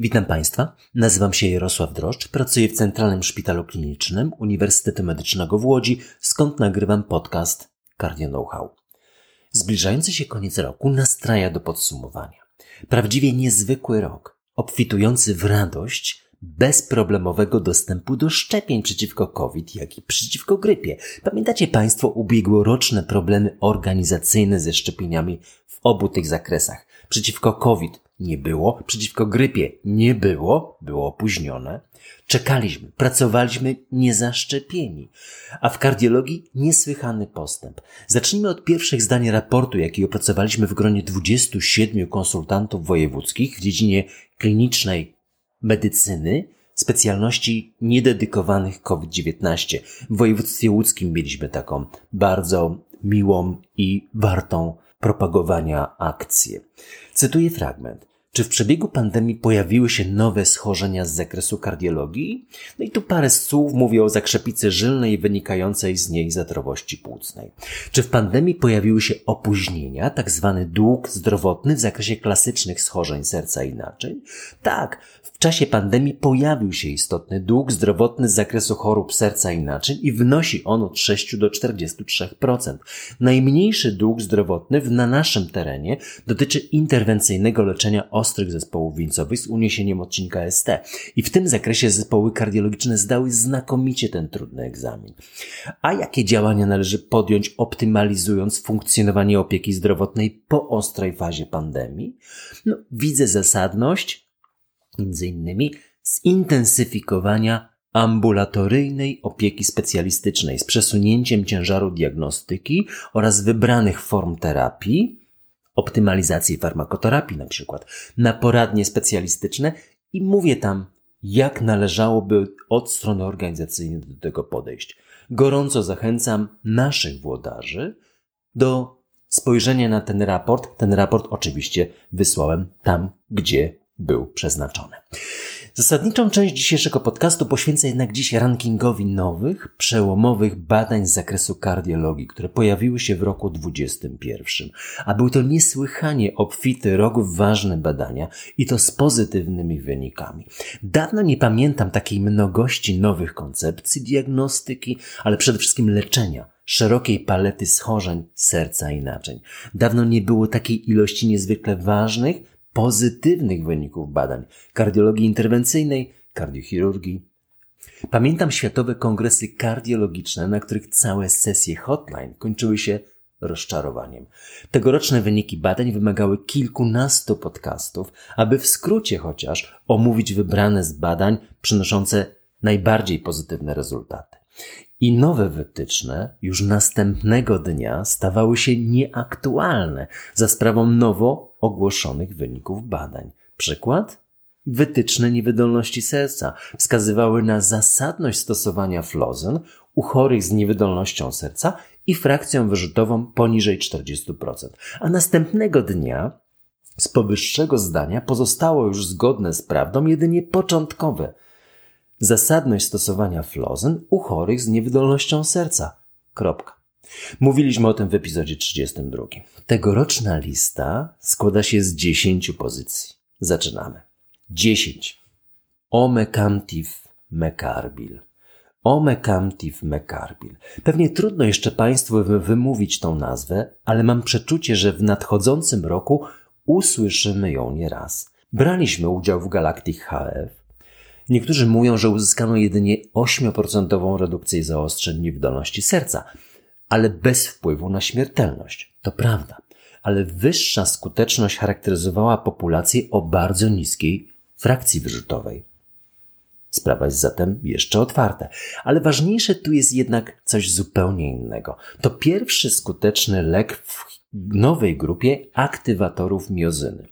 Witam Państwa. Nazywam się Jarosław Droszcz, pracuję w Centralnym Szpitalu Klinicznym Uniwersytetu Medycznego w Łodzi, skąd nagrywam podcast Cardio Know-how. Zbliżający się koniec roku nastraja do podsumowania. Prawdziwie niezwykły rok, obfitujący w radość bezproblemowego dostępu do szczepień przeciwko COVID, jak i przeciwko grypie. Pamiętacie Państwo ubiegłoroczne problemy organizacyjne ze szczepieniami w obu tych zakresach? Przeciwko COVID nie było, przeciwko grypie nie było, było opóźnione. Czekaliśmy, pracowaliśmy niezaszczepieni. A w kardiologii niesłychany postęp. Zacznijmy od pierwszych zdań raportu, jaki opracowaliśmy w gronie 27 konsultantów wojewódzkich w dziedzinie klinicznej medycyny, specjalności niededykowanych COVID-19. W województwie łódzkim mieliśmy taką bardzo miłą i wartą propagowania akcję. Cytuję fragment. Czy w przebiegu pandemii pojawiły się nowe schorzenia z zakresu kardiologii? No i tu parę słów mówię o zakrzepicy żylnej wynikającej z niej zatrowości płucnej. Czy w pandemii pojawiły się opóźnienia, tak zwany dług zdrowotny w zakresie klasycznych schorzeń serca i naczyń? Tak, w czasie pandemii pojawił się istotny dług zdrowotny z zakresu chorób serca i naczyń i wynosi on od 6 do 43%. Najmniejszy dług zdrowotny na naszym terenie dotyczy interwencyjnego leczenia ostrych zespołów wieńcowych z uniesieniem odcinka ST. I w tym zakresie zespoły kardiologiczne zdały znakomicie ten trudny egzamin. A jakie działania należy podjąć, optymalizując funkcjonowanie opieki zdrowotnej po ostrej fazie pandemii? No, widzę zasadność, między innymi, zintensyfikowania ambulatoryjnej opieki specjalistycznej z przesunięciem ciężaru diagnostyki oraz wybranych form terapii optymalizacji farmakoterapii na przykład, na poradnie specjalistyczne i mówię tam, jak należałoby od strony organizacyjnej do tego podejść. Gorąco zachęcam naszych włodarzy do spojrzenia na ten raport. Ten raport oczywiście wysłałem tam, gdzie był przeznaczony. Zasadniczą część dzisiejszego podcastu poświęcę jednak dziś rankingowi nowych, przełomowych badań z zakresu kardiologii, które pojawiły się w roku 2021. A był to niesłychanie obfity rok ważne badania i to z pozytywnymi wynikami. Dawno nie pamiętam takiej mnogości nowych koncepcji diagnostyki, ale przede wszystkim leczenia szerokiej palety schorzeń serca i naczyń. Dawno nie było takiej ilości niezwykle ważnych, pozytywnych wyników badań kardiologii interwencyjnej, kardiochirurgii. Pamiętam światowe kongresy kardiologiczne, na których całe sesje hotline kończyły się rozczarowaniem. Tegoroczne wyniki badań wymagały kilkunastu podcastów, aby w skrócie chociaż omówić wybrane z badań przynoszące najbardziej pozytywne rezultaty. I nowe wytyczne już następnego dnia stawały się nieaktualne za sprawą nowo ogłoszonych wyników badań. Przykład? Wytyczne niewydolności serca wskazywały na zasadność stosowania flozen u chorych z niewydolnością serca i frakcją wyrzutową poniżej 40%. A następnego dnia z powyższego zdania pozostało już zgodne z prawdą jedynie początkowe – Zasadność stosowania flozen u chorych z niewydolnością serca. Kropka. Mówiliśmy o tym w epizodzie 32. Tegoroczna lista składa się z 10 pozycji. Zaczynamy. 10. Omecamtiv mecarbil. Omecamtiv mecarbil. Pewnie trudno jeszcze Państwu wymówić tą nazwę, ale mam przeczucie, że w nadchodzącym roku usłyszymy ją nieraz. Braliśmy udział w Galactic HF, Niektórzy mówią, że uzyskano jedynie 8% redukcję zaostrzeń niewydolności serca, ale bez wpływu na śmiertelność. To prawda, ale wyższa skuteczność charakteryzowała populację o bardzo niskiej frakcji wyrzutowej. Sprawa jest zatem jeszcze otwarta, ale ważniejsze tu jest jednak coś zupełnie innego. To pierwszy skuteczny lek w nowej grupie aktywatorów miozyny.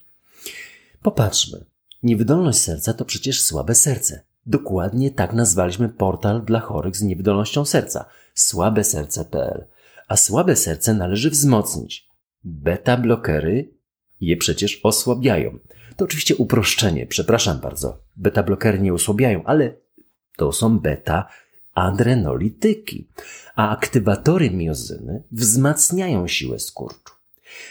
Popatrzmy. Niewydolność serca to przecież słabe serce. Dokładnie tak nazwaliśmy portal dla chorych z niewydolnością serca słabeserce.pl. A słabe serce należy wzmocnić. Beta blokery je przecież osłabiają. To oczywiście uproszczenie, przepraszam bardzo. Beta blokery nie osłabiają, ale to są beta adrenolityki, a aktywatory miozyny wzmacniają siłę skurczu.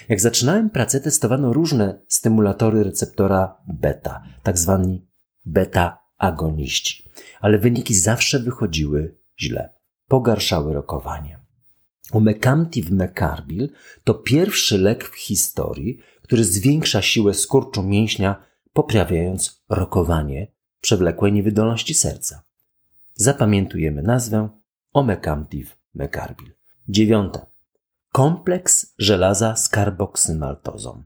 Jak zaczynałem pracę, testowano różne stymulatory receptora beta, tak zwani beta-agoniści, ale wyniki zawsze wychodziły źle. Pogarszały rokowanie. Omecamtiv mecarbil to pierwszy lek w historii, który zwiększa siłę skurczu mięśnia, poprawiając rokowanie przewlekłej niewydolności serca. Zapamiętujemy nazwę Omecamtiv mecarbil. Dziewiąte. Kompleks żelaza z karboksymaltozą.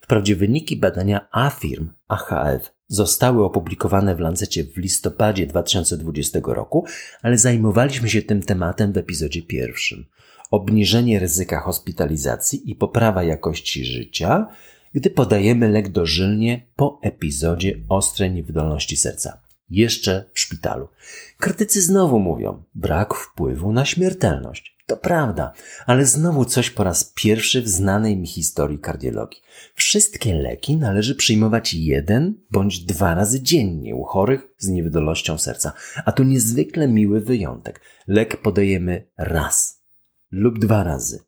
Wprawdzie wyniki badania AFIRM AHF zostały opublikowane w Lancecie w listopadzie 2020 roku, ale zajmowaliśmy się tym tematem w epizodzie pierwszym. Obniżenie ryzyka hospitalizacji i poprawa jakości życia, gdy podajemy lek dożylnie po epizodzie ostrej niewydolności serca. Jeszcze w szpitalu. Krytycy znowu mówią, brak wpływu na śmiertelność. To prawda, ale znowu coś po raz pierwszy w znanej mi historii kardiologii. Wszystkie leki należy przyjmować jeden bądź dwa razy dziennie u chorych z niewydolnością serca. A tu niezwykle miły wyjątek. Lek podajemy raz lub dwa razy.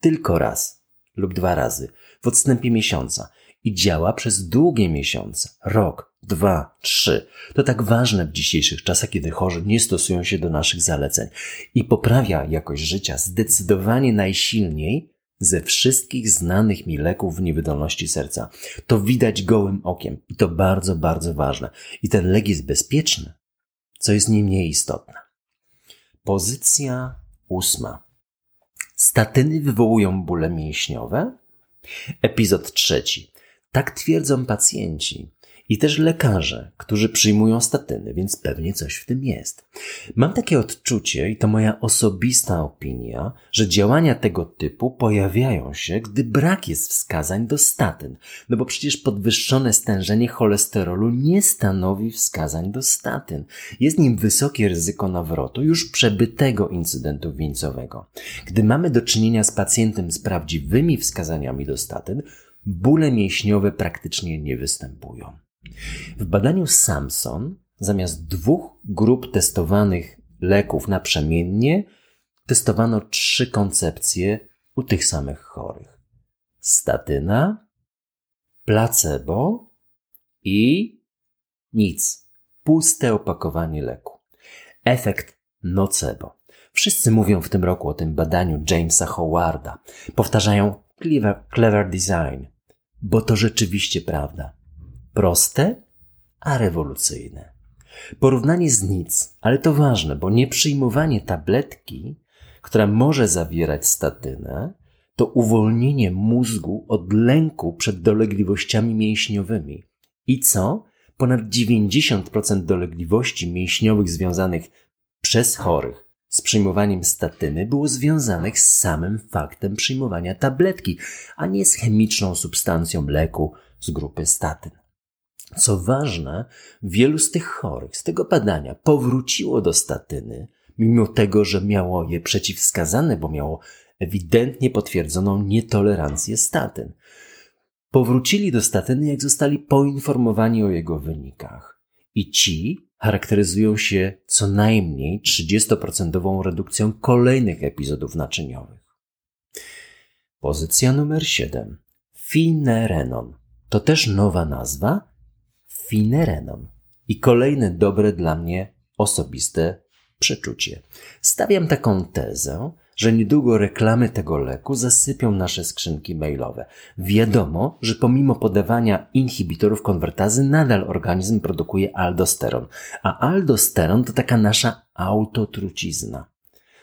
Tylko raz lub dwa razy w odstępie miesiąca i działa przez długie miesiące, rok, dwa, trzy. To tak ważne w dzisiejszych czasach, kiedy chorzy nie stosują się do naszych zaleceń i poprawia jakość życia zdecydowanie najsilniej ze wszystkich znanych mi leków w niewydolności serca. To widać gołym okiem i to bardzo, bardzo ważne. I ten lek jest bezpieczny, co jest nie mniej istotne. Pozycja ósma. Statyny wywołują bóle mięśniowe? Epizod trzeci. Tak twierdzą pacjenci i też lekarze, którzy przyjmują statyny, więc pewnie coś w tym jest. Mam takie odczucie, i to moja osobista opinia, że działania tego typu pojawiają się, gdy brak jest wskazań do statyn, no bo przecież podwyższone stężenie cholesterolu nie stanowi wskazań do statyn. Jest nim wysokie ryzyko nawrotu już przebytego incydentu wieńcowego. Gdy mamy do czynienia z pacjentem z prawdziwymi wskazaniami do statyn, bóle mięśniowe praktycznie nie występują. W badaniu Samson zamiast dwóch grup testowanych leków naprzemiennie testowano trzy koncepcje u tych samych chorych. Statyna, placebo i nic. Puste opakowanie leku. Efekt nocebo. Wszyscy mówią w tym roku o tym badaniu Jamesa Howarda. Powtarzają clever, clever design, bo to rzeczywiście prawda. Proste, a rewolucyjne. Porównanie z nic, ale to ważne, bo nieprzyjmowanie tabletki, która może zawierać statynę, to uwolnienie mózgu od lęku przed dolegliwościami mięśniowymi. I co? Ponad 90% dolegliwości mięśniowych związanych przez chorych z przyjmowaniem statyny było związanych z samym faktem przyjmowania tabletki, a nie z chemiczną substancją leku z grupy statyn. Co ważne, wielu z tych chorych z tego badania powróciło do statyny, mimo tego, że miało je przeciwwskazane, bo miało ewidentnie potwierdzoną nietolerancję statyn. Powrócili do statyny, jak zostali poinformowani o jego wynikach. I ci charakteryzują się co najmniej 30% redukcją kolejnych epizodów naczyniowych. Pozycja numer 7. Finerenon. To też nowa nazwa, finerenon. I kolejne dobre dla mnie osobiste przeczucie. Stawiam taką tezę, że niedługo reklamy tego leku zasypią nasze skrzynki mailowe. Wiadomo, że pomimo podawania inhibitorów konwertazy nadal organizm produkuje aldosteron, a aldosteron to taka nasza autotrucizna.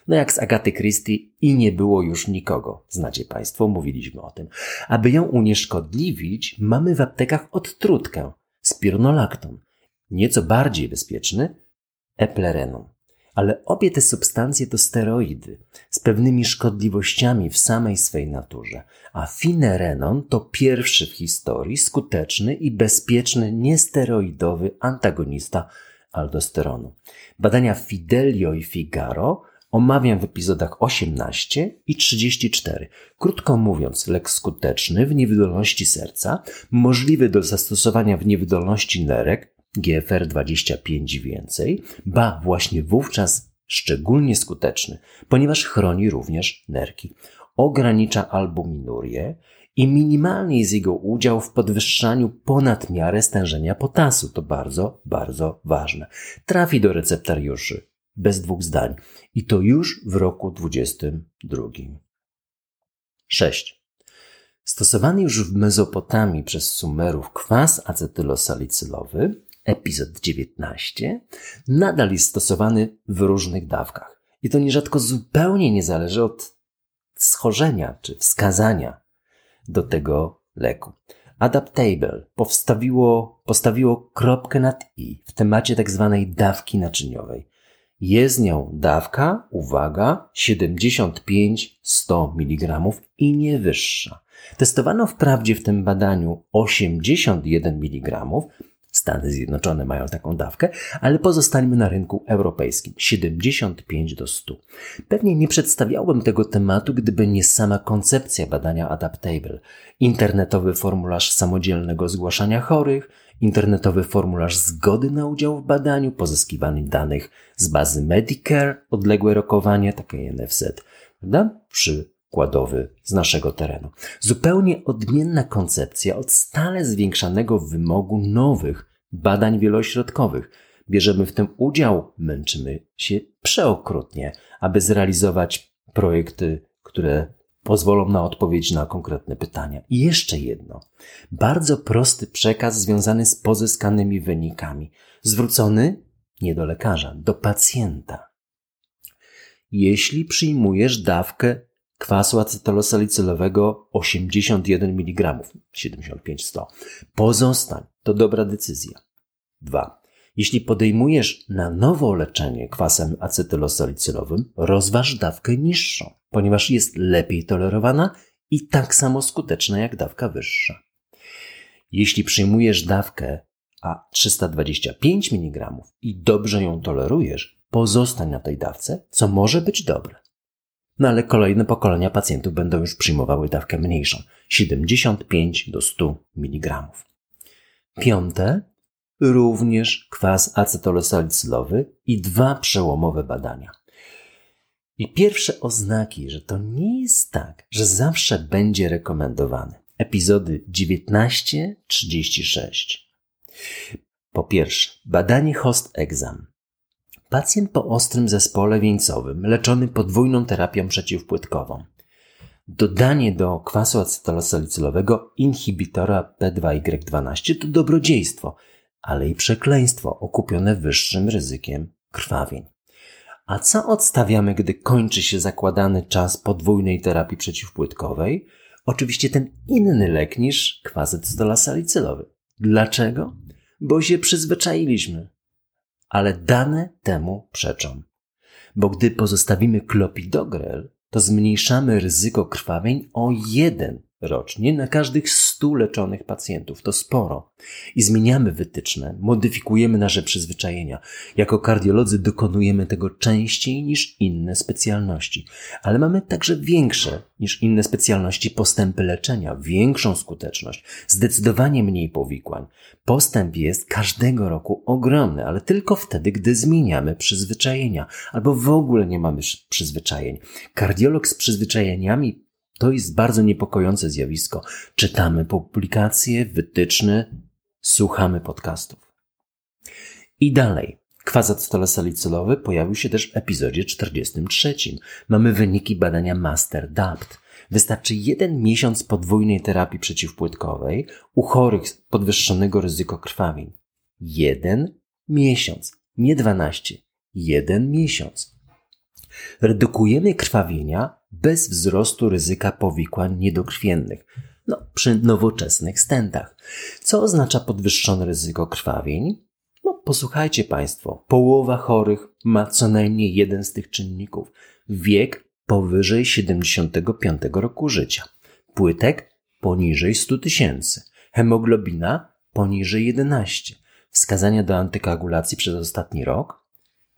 No jak z Agaty Christie i nie było już nikogo. Znacie Państwo, mówiliśmy o tym. Aby ją unieszkodliwić, mamy w aptekach odtrutkę, spironolakton, nieco bardziej bezpieczny eplerenon. Ale obie te substancje to steroidy z pewnymi szkodliwościami w samej swej naturze, a finerenon to pierwszy w historii skuteczny i bezpieczny niesteroidowy antagonista aldosteronu. Badania Fidelio i Figaro omawiam w epizodach 18 i 34. Krótko mówiąc, lek skuteczny w niewydolności serca, możliwy do zastosowania w niewydolności nerek, GFR 25 i więcej, ba właśnie wówczas szczególnie skuteczny, ponieważ chroni również nerki. ogranicza albuminurię i minimalny jest jego udział w podwyższaniu ponad miarę stężenia potasu. To bardzo, bardzo ważne. Trafi do receptariuszy bez dwóch zdań i to już w roku 22. 6. Stosowany już w Mezopotamii przez Sumerów kwas acetylosalicylowy, epizod 19, nadal jest stosowany w różnych dawkach. I to nierzadko zupełnie nie zależy od schorzenia czy wskazania do tego leku. Adaptable powstawiło, postawiło kropkę nad i w temacie tak zwanej dawki naczyniowej. Jest nią dawka, uwaga, 75-100 mg i nie wyższa. Testowano wprawdzie w tym badaniu 81 mg, Stany Zjednoczone mają taką dawkę, ale pozostańmy na rynku europejskim 75 do 100. Pewnie nie przedstawiałbym tego tematu, gdyby nie sama koncepcja badania Adaptable. Internetowy formularz samodzielnego zgłaszania chorych, internetowy formularz zgody na udział w badaniu, pozyskiwanie danych z bazy Medicare, odległe rokowanie, takie NFZ, prawda? Przykładowy z naszego terenu. Zupełnie odmienna koncepcja od stale zwiększanego wymogu nowych badań wielośrodkowych. Bierzemy w tym udział, męczymy się przeokrutnie, aby zrealizować projekty, które pozwolą na odpowiedź na konkretne pytania. I jeszcze jedno. Bardzo prosty przekaz związany z pozyskanymi wynikami, zwrócony nie do lekarza, do pacjenta. Jeśli przyjmujesz dawkę kwasu acetylsalicylowego 81 mg, 75-100, pozostań. To dobra decyzja. 2. Jeśli podejmujesz na nowo leczenie kwasem acetylosalicylowym, rozważ dawkę niższą, ponieważ jest lepiej tolerowana i tak samo skuteczna jak dawka wyższa. Jeśli przyjmujesz dawkę a 325 mg i dobrze ją tolerujesz, pozostań na tej dawce, co może być dobre. No ale kolejne pokolenia pacjentów będą już przyjmowały dawkę mniejszą 75 do 100 mg. Piąte, również kwas acetylsalicylowy i dwa przełomowe badania. I pierwsze oznaki, że to nie jest tak, że zawsze będzie rekomendowany. Epizody 19-36. Po pierwsze, badanie host exam. Pacjent po ostrym zespole wieńcowym, leczony podwójną terapią przeciwpłytkową. Dodanie do kwasu acetylosalicylowego inhibitora P2Y12 to dobrodziejstwo, ale i przekleństwo okupione wyższym ryzykiem krwawień. A co odstawiamy, gdy kończy się zakładany czas podwójnej terapii przeciwpłytkowej? Oczywiście ten inny lek niż kwas acetylsalicylowy. Dlaczego? Bo się przyzwyczailiśmy. Ale dane temu przeczą. Bo gdy pozostawimy klopidogrel, to zmniejszamy ryzyko krwawień o jeden rocznie na każdych 100 leczonych pacjentów. To sporo. I zmieniamy wytyczne, modyfikujemy nasze przyzwyczajenia. Jako kardiolodzy dokonujemy tego częściej niż inne specjalności, ale mamy także większe niż inne specjalności postępy leczenia, większą skuteczność, zdecydowanie mniej powikłań. Postęp jest każdego roku ogromny, ale tylko wtedy, gdy zmieniamy przyzwyczajenia albo w ogóle nie mamy przyzwyczajeń. Kardiolog z przyzwyczajeniami to jest bardzo niepokojące zjawisko. Czytamy publikacje, wytyczne, słuchamy podcastów. I dalej. Kwas salicylowy pojawił się też w epizodzie 43. Mamy wyniki badania Master DAPT. Wystarczy jeden miesiąc podwójnej terapii przeciwpłytkowej u chorych podwyższonego ryzyko krwawień. Jeden miesiąc, nie dwanaście. Jeden miesiąc. Redukujemy krwawienia bez wzrostu ryzyka powikłań niedokrwiennych. No, przy nowoczesnych stentach. Co oznacza podwyższone ryzyko krwawień? No, posłuchajcie Państwo. Połowa chorych ma co najmniej jeden z tych czynników. Wiek powyżej 75 roku życia. Płytek poniżej 100 tysięcy. Hemoglobina poniżej 11. Wskazania do antykoagulacji przez ostatni rok.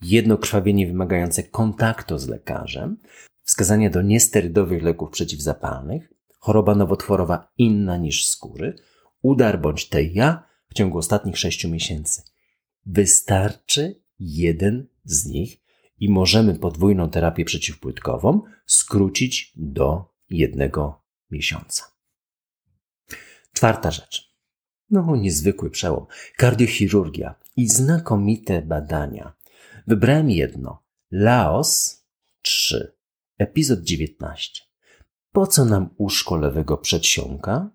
Jedno krwawienie wymagające kontaktu z lekarzem wskazania do niesterydowych leków przeciwzapalnych, choroba nowotworowa inna niż skóry, udar bądź teja w ciągu ostatnich sześciu miesięcy. Wystarczy jeden z nich i możemy podwójną terapię przeciwpłytkową skrócić do jednego miesiąca. Czwarta rzecz. No, niezwykły przełom. Kardiochirurgia i znakomite badania. Wybrałem jedno. Laos 3. Epizod 19. Po co nam uszko lewego przedsionka?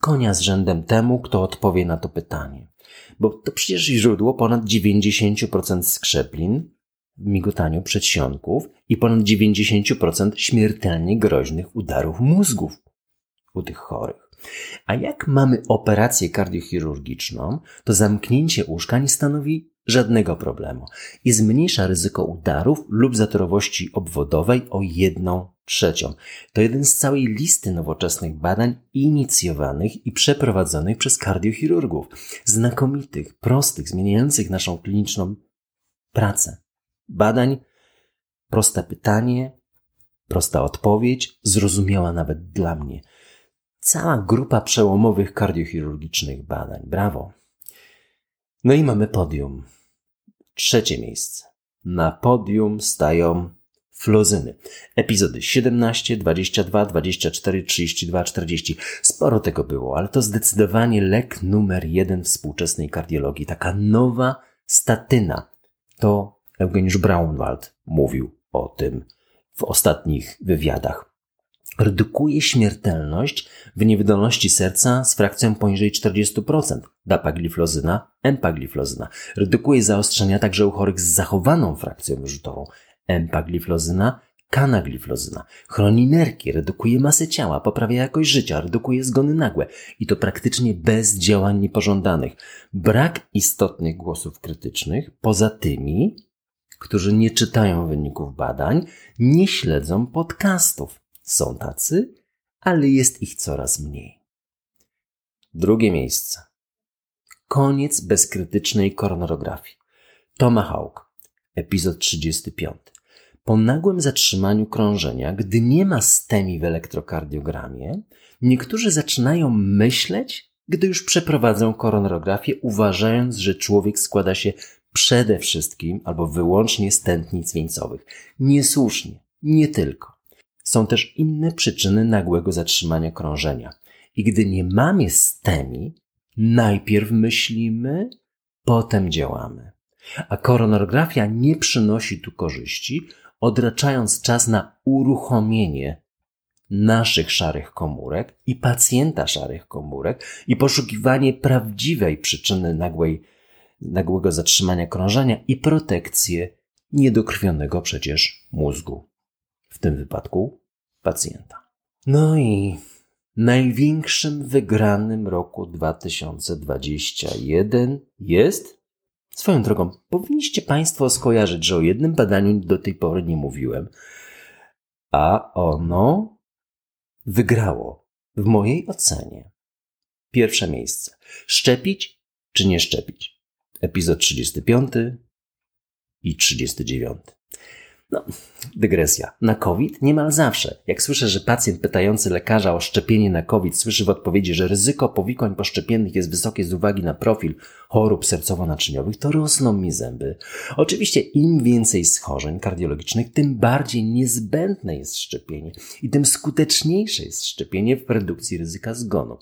Konia z rzędem temu, kto odpowie na to pytanie. Bo to przecież źródło ponad 90% skrzeplin migotaniu przedsionków i ponad 90% śmiertelnie groźnych udarów mózgów u tych chorych. A jak mamy operację kardiochirurgiczną, to zamknięcie łóżka nie stanowi żadnego problemu i zmniejsza ryzyko udarów lub zatorowości obwodowej o jedną trzecią. To jeden z całej listy nowoczesnych badań inicjowanych i przeprowadzonych przez kardiochirurgów. Znakomitych, prostych, zmieniających naszą kliniczną pracę. Badań, proste pytanie, prosta odpowiedź, zrozumiała nawet dla mnie. Cała grupa przełomowych kardiochirurgicznych badań. Brawo. No i mamy podium. Trzecie miejsce. Na podium stają fluzyny. Epizody 17, 22, 24, 32, 40. Sporo tego było, ale to zdecydowanie lek numer jeden współczesnej kardiologii. Taka nowa statyna. To Eugeniusz Braunwald mówił o tym w ostatnich wywiadach. Redukuje śmiertelność w niewydolności serca z frakcją poniżej 40%. Dapagliflozyna, empagliflozyna. Redukuje zaostrzenia także u chorych z zachowaną frakcją wyrzutową. Empagliflozyna, kanagliflozyna. Chroni nerki, redukuje masę ciała, poprawia jakość życia, redukuje zgony nagłe. I to praktycznie bez działań niepożądanych. Brak istotnych głosów krytycznych, poza tymi, którzy nie czytają wyników badań, nie śledzą podcastów. Są tacy, ale jest ich coraz mniej. Drugie miejsce. Koniec bezkrytycznej koronarografii. Tomahawk, epizod 35. Po nagłym zatrzymaniu krążenia, gdy nie ma stemi w elektrokardiogramie, niektórzy zaczynają myśleć, gdy już przeprowadzą koronarografię, uważając, że człowiek składa się przede wszystkim albo wyłącznie z tętnic wieńcowych. Niesłusznie, nie tylko. Są też inne przyczyny nagłego zatrzymania krążenia. I gdy nie mamy stemi, najpierw myślimy, potem działamy. A koronografia nie przynosi tu korzyści, odraczając czas na uruchomienie naszych szarych komórek i pacjenta szarych komórek i poszukiwanie prawdziwej przyczyny nagłej, nagłego zatrzymania krążenia i protekcję niedokrwionego przecież mózgu. W tym wypadku pacjenta. No i największym wygranym roku 2021 jest Swoją drogą, powinniście Państwo skojarzyć, że o jednym badaniu do tej pory nie mówiłem, a ono wygrało w mojej ocenie pierwsze miejsce. Szczepić czy nie szczepić? Epizod 35 i 39. No, dygresja. Na COVID niemal zawsze. Jak słyszę, że pacjent pytający lekarza o szczepienie na COVID słyszy w odpowiedzi, że ryzyko powikłań poszczepiennych jest wysokie z uwagi na profil chorób sercowo-naczyniowych, to rosną mi zęby. Oczywiście im więcej schorzeń kardiologicznych, tym bardziej niezbędne jest szczepienie i tym skuteczniejsze jest szczepienie w redukcji ryzyka zgonu.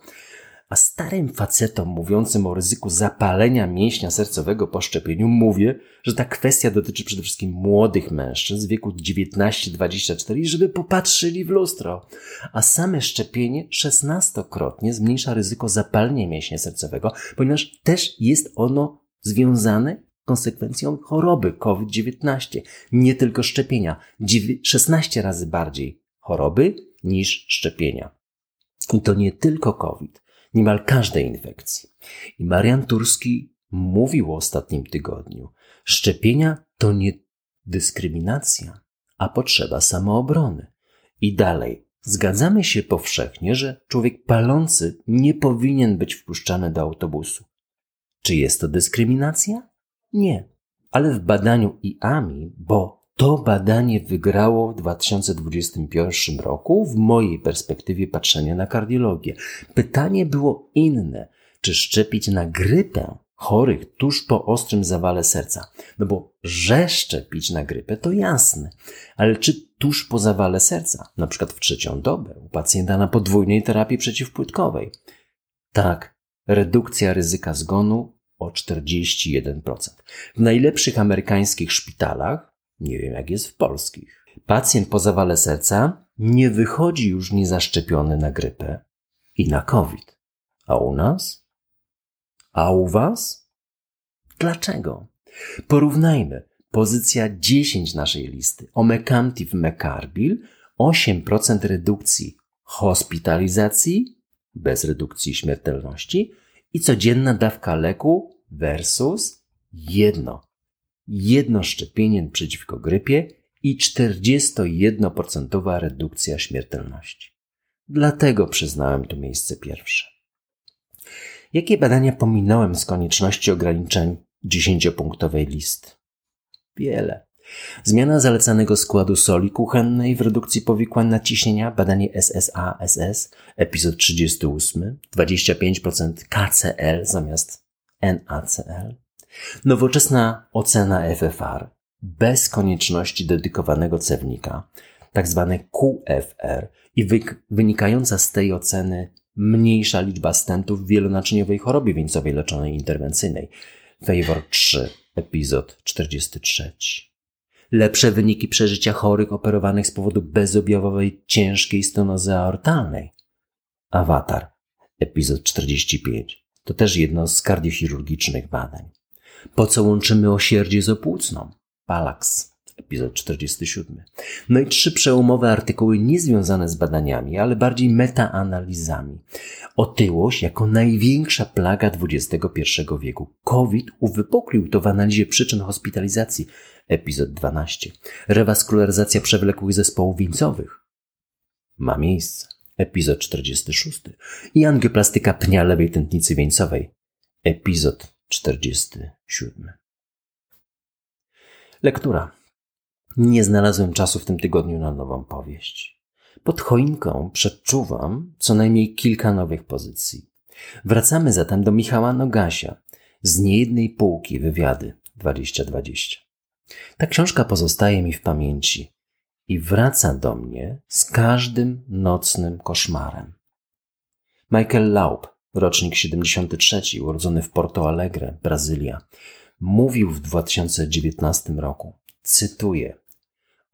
A starym facetom mówiącym o ryzyku zapalenia mięśnia sercowego po szczepieniu mówię, że ta kwestia dotyczy przede wszystkim młodych mężczyzn w wieku 19-24 żeby popatrzyli w lustro. A same szczepienie szesnastokrotnie zmniejsza ryzyko zapalenia mięśnia sercowego, ponieważ też jest ono związane konsekwencją choroby COVID-19. Nie tylko szczepienia. 16 razy bardziej choroby niż szczepienia. I to nie tylko COVID niemal każdej infekcji. I Marian Turski mówił o ostatnim tygodniu: szczepienia to nie dyskryminacja, a potrzeba samoobrony. I dalej, zgadzamy się powszechnie, że człowiek palący nie powinien być wpuszczany do autobusu. Czy jest to dyskryminacja? Nie. Ale w badaniu IAMI, bo to badanie wygrało w 2021 roku w mojej perspektywie patrzenia na kardiologię. Pytanie było inne. Czy szczepić na grypę chorych tuż po ostrym zawale serca? No bo, że szczepić na grypę to jasne. Ale czy tuż po zawale serca, na przykład w trzecią dobę u pacjenta na podwójnej terapii przeciwpłytkowej. Tak, redukcja ryzyka zgonu o 41%. W najlepszych amerykańskich szpitalach, nie wiem jak jest w polskich, pacjent po zawale serca nie wychodzi już niezaszczepiony na grypę i na COVID. A u nas? A u was? Dlaczego? Porównajmy. Pozycja 10 naszej listy. Omecamtiv mecarbil 8% redukcji hospitalizacji bez redukcji śmiertelności i codzienna dawka leku versus jedno. Jedno szczepienie przeciwko grypie i 41% redukcja śmiertelności. Dlatego przyznałem to miejsce pierwsze. Jakie badania pominąłem z konieczności ograniczeń dziesięciopunktowej listy? Wiele. Zmiana zalecanego składu soli kuchennej w redukcji powikłań nadciśnienia, badanie SSA-SS, epizod 38, 25% KCL zamiast NaCl, nowoczesna ocena FFR, bez konieczności dedykowanego cewnika, tak zwane QFR i wynikająca z tej oceny mniejsza liczba stentów w wielonaczyniowej chorobie wieńcowej leczonej interwencyjnej. Favor 3, epizod 43. Lepsze wyniki przeżycia chorych operowanych z powodu bezobjawowej ciężkiej stenozy aortalnej. Awatar, epizod 45. To też jedno z kardiochirurgicznych badań. Po co łączymy osierdzie z opłucną? Palax, epizod 47. No i trzy przełomowe artykuły niezwiązane z badaniami, ale bardziej metaanalizami. Otyłość jako największa plaga XXI wieku. COVID uwypuklił to w analizie przyczyn hospitalizacji, epizod 12. Rewaskularyzacja przewlekłych zespołów wieńcowych. Ma miejsce. Epizod 46. I angioplastyka pnia lewej tętnicy wieńcowej. Epizod 47. Lektura. Nie znalazłem czasu w tym tygodniu na nową powieść. Pod choinką przeczuwam co najmniej kilka nowych pozycji. Wracamy zatem do Michała Nogasia z niejednej półki wywiady 2020. Ta książka pozostaje mi w pamięci i wraca do mnie z każdym nocnym koszmarem. Michael Laub, rocznik 73, urodzony w Porto Alegre, Brazylia, mówił w 2019 roku, cytuję,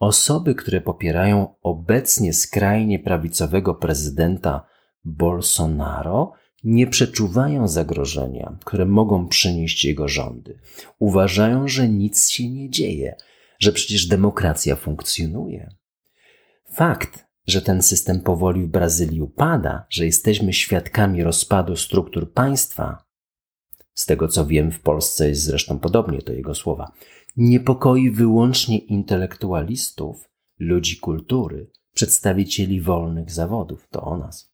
Osoby, które popierają obecnie skrajnie prawicowego prezydenta Bolsonaro, nie przeczuwają zagrożenia, które mogą przynieść jego rządy. Uważają, że nic się nie dzieje, że przecież demokracja funkcjonuje. Fakt, że ten system powoli w Brazylii upada, że jesteśmy świadkami rozpadu struktur państwa, z tego co wiem, w Polsce jest zresztą podobnie, to jego słowa, niepokoi wyłącznie intelektualistów, ludzi kultury, przedstawicieli wolnych zawodów, to o nas.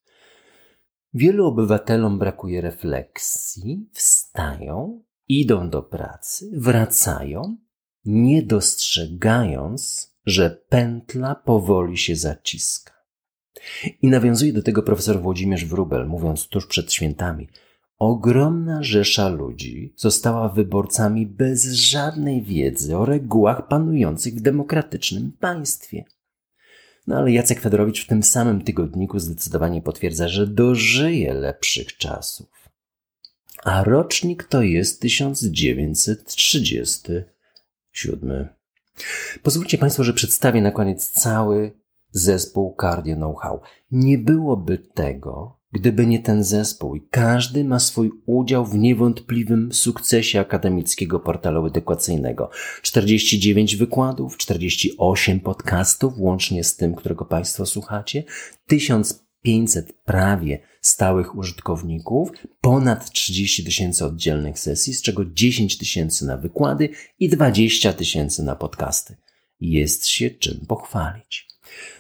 Wielu obywatelom brakuje refleksji, wstają, idą do pracy, wracają, nie dostrzegając, że pętla powoli się zaciska. I nawiązuje do tego profesor Włodzimierz Wrubel, mówiąc tuż przed świętami – Ogromna rzesza ludzi została wyborcami bez żadnej wiedzy o regułach panujących w demokratycznym państwie. No ale Jacek Fedorowicz w tym samym tygodniku zdecydowanie potwierdza, że dożyje lepszych czasów. A rocznik to jest 1937. Pozwólcie Państwo, że przedstawię na koniec cały zespół Cardio Know-how. Nie byłoby tego, Gdyby nie ten zespół i każdy ma swój udział w niewątpliwym sukcesie akademickiego portalu edukacyjnego. 49 wykładów, 48 podcastów, łącznie z tym, którego Państwo słuchacie, 1500 prawie stałych użytkowników, ponad 30 tysięcy oddzielnych sesji, z czego 10 tysięcy na wykłady i 20 tysięcy na podcasty. Jest się czym pochwalić.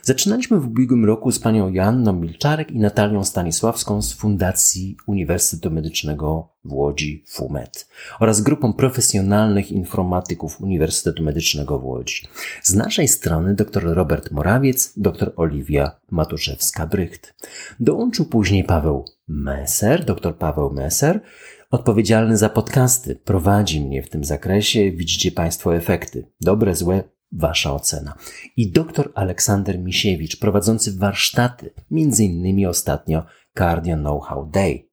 Zaczynaliśmy w ubiegłym roku z panią Joanną Milczarek i Natalią Stanisławską z Fundacji Uniwersytetu Medycznego w Łodzi FUMED oraz grupą profesjonalnych informatyków Uniwersytetu Medycznego w Łodzi. Z naszej strony dr Robert Morawiec, dr Oliwia Matuszewska-Brycht. Dołączył później Paweł Messer, dr Paweł Messer, odpowiedzialny za podcasty. Prowadzi mnie w tym zakresie, widzicie Państwo efekty. Dobre, złe, Wasza ocena. I dr Aleksander Misiewicz, prowadzący warsztaty, między innymi ostatnio Cardio Know-how Day.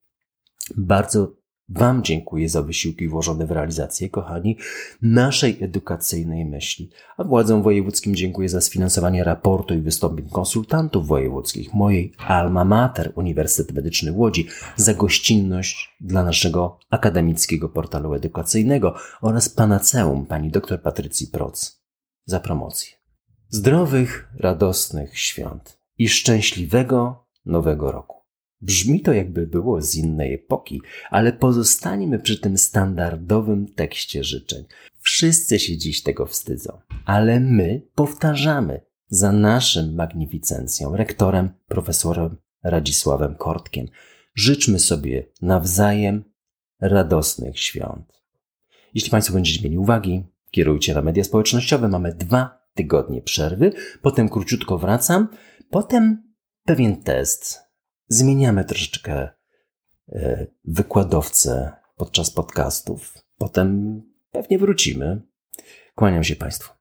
Bardzo Wam dziękuję za wysiłki włożone w realizację, kochani, naszej edukacyjnej myśli. A władzom wojewódzkim dziękuję za sfinansowanie raportu i wystąpień konsultantów wojewódzkich, mojej alma mater, Uniwersytet Medyczny Łodzi, za gościnność dla naszego akademickiego portalu edukacyjnego oraz panaceum pani dr Patrycji Proc za promocję. Zdrowych, radosnych świąt i szczęśliwego nowego roku. Brzmi to jakby było z innej epoki, ale pozostaniemy przy tym standardowym tekście życzeń. Wszyscy się dziś tego wstydzą, ale my powtarzamy za naszym magnificencją, rektorem, profesorem Radzisławem Kortkiem. Życzmy sobie nawzajem radosnych świąt. Jeśli Państwo będziecie mieli uwagi, kierujcie na media społecznościowe. Mamy dwa tygodnie przerwy, potem króciutko wracam, potem pewien test zmieniamy troszeczkę e, wykładowcę podczas podcastów. Potem pewnie wrócimy. Kłaniam się Państwu.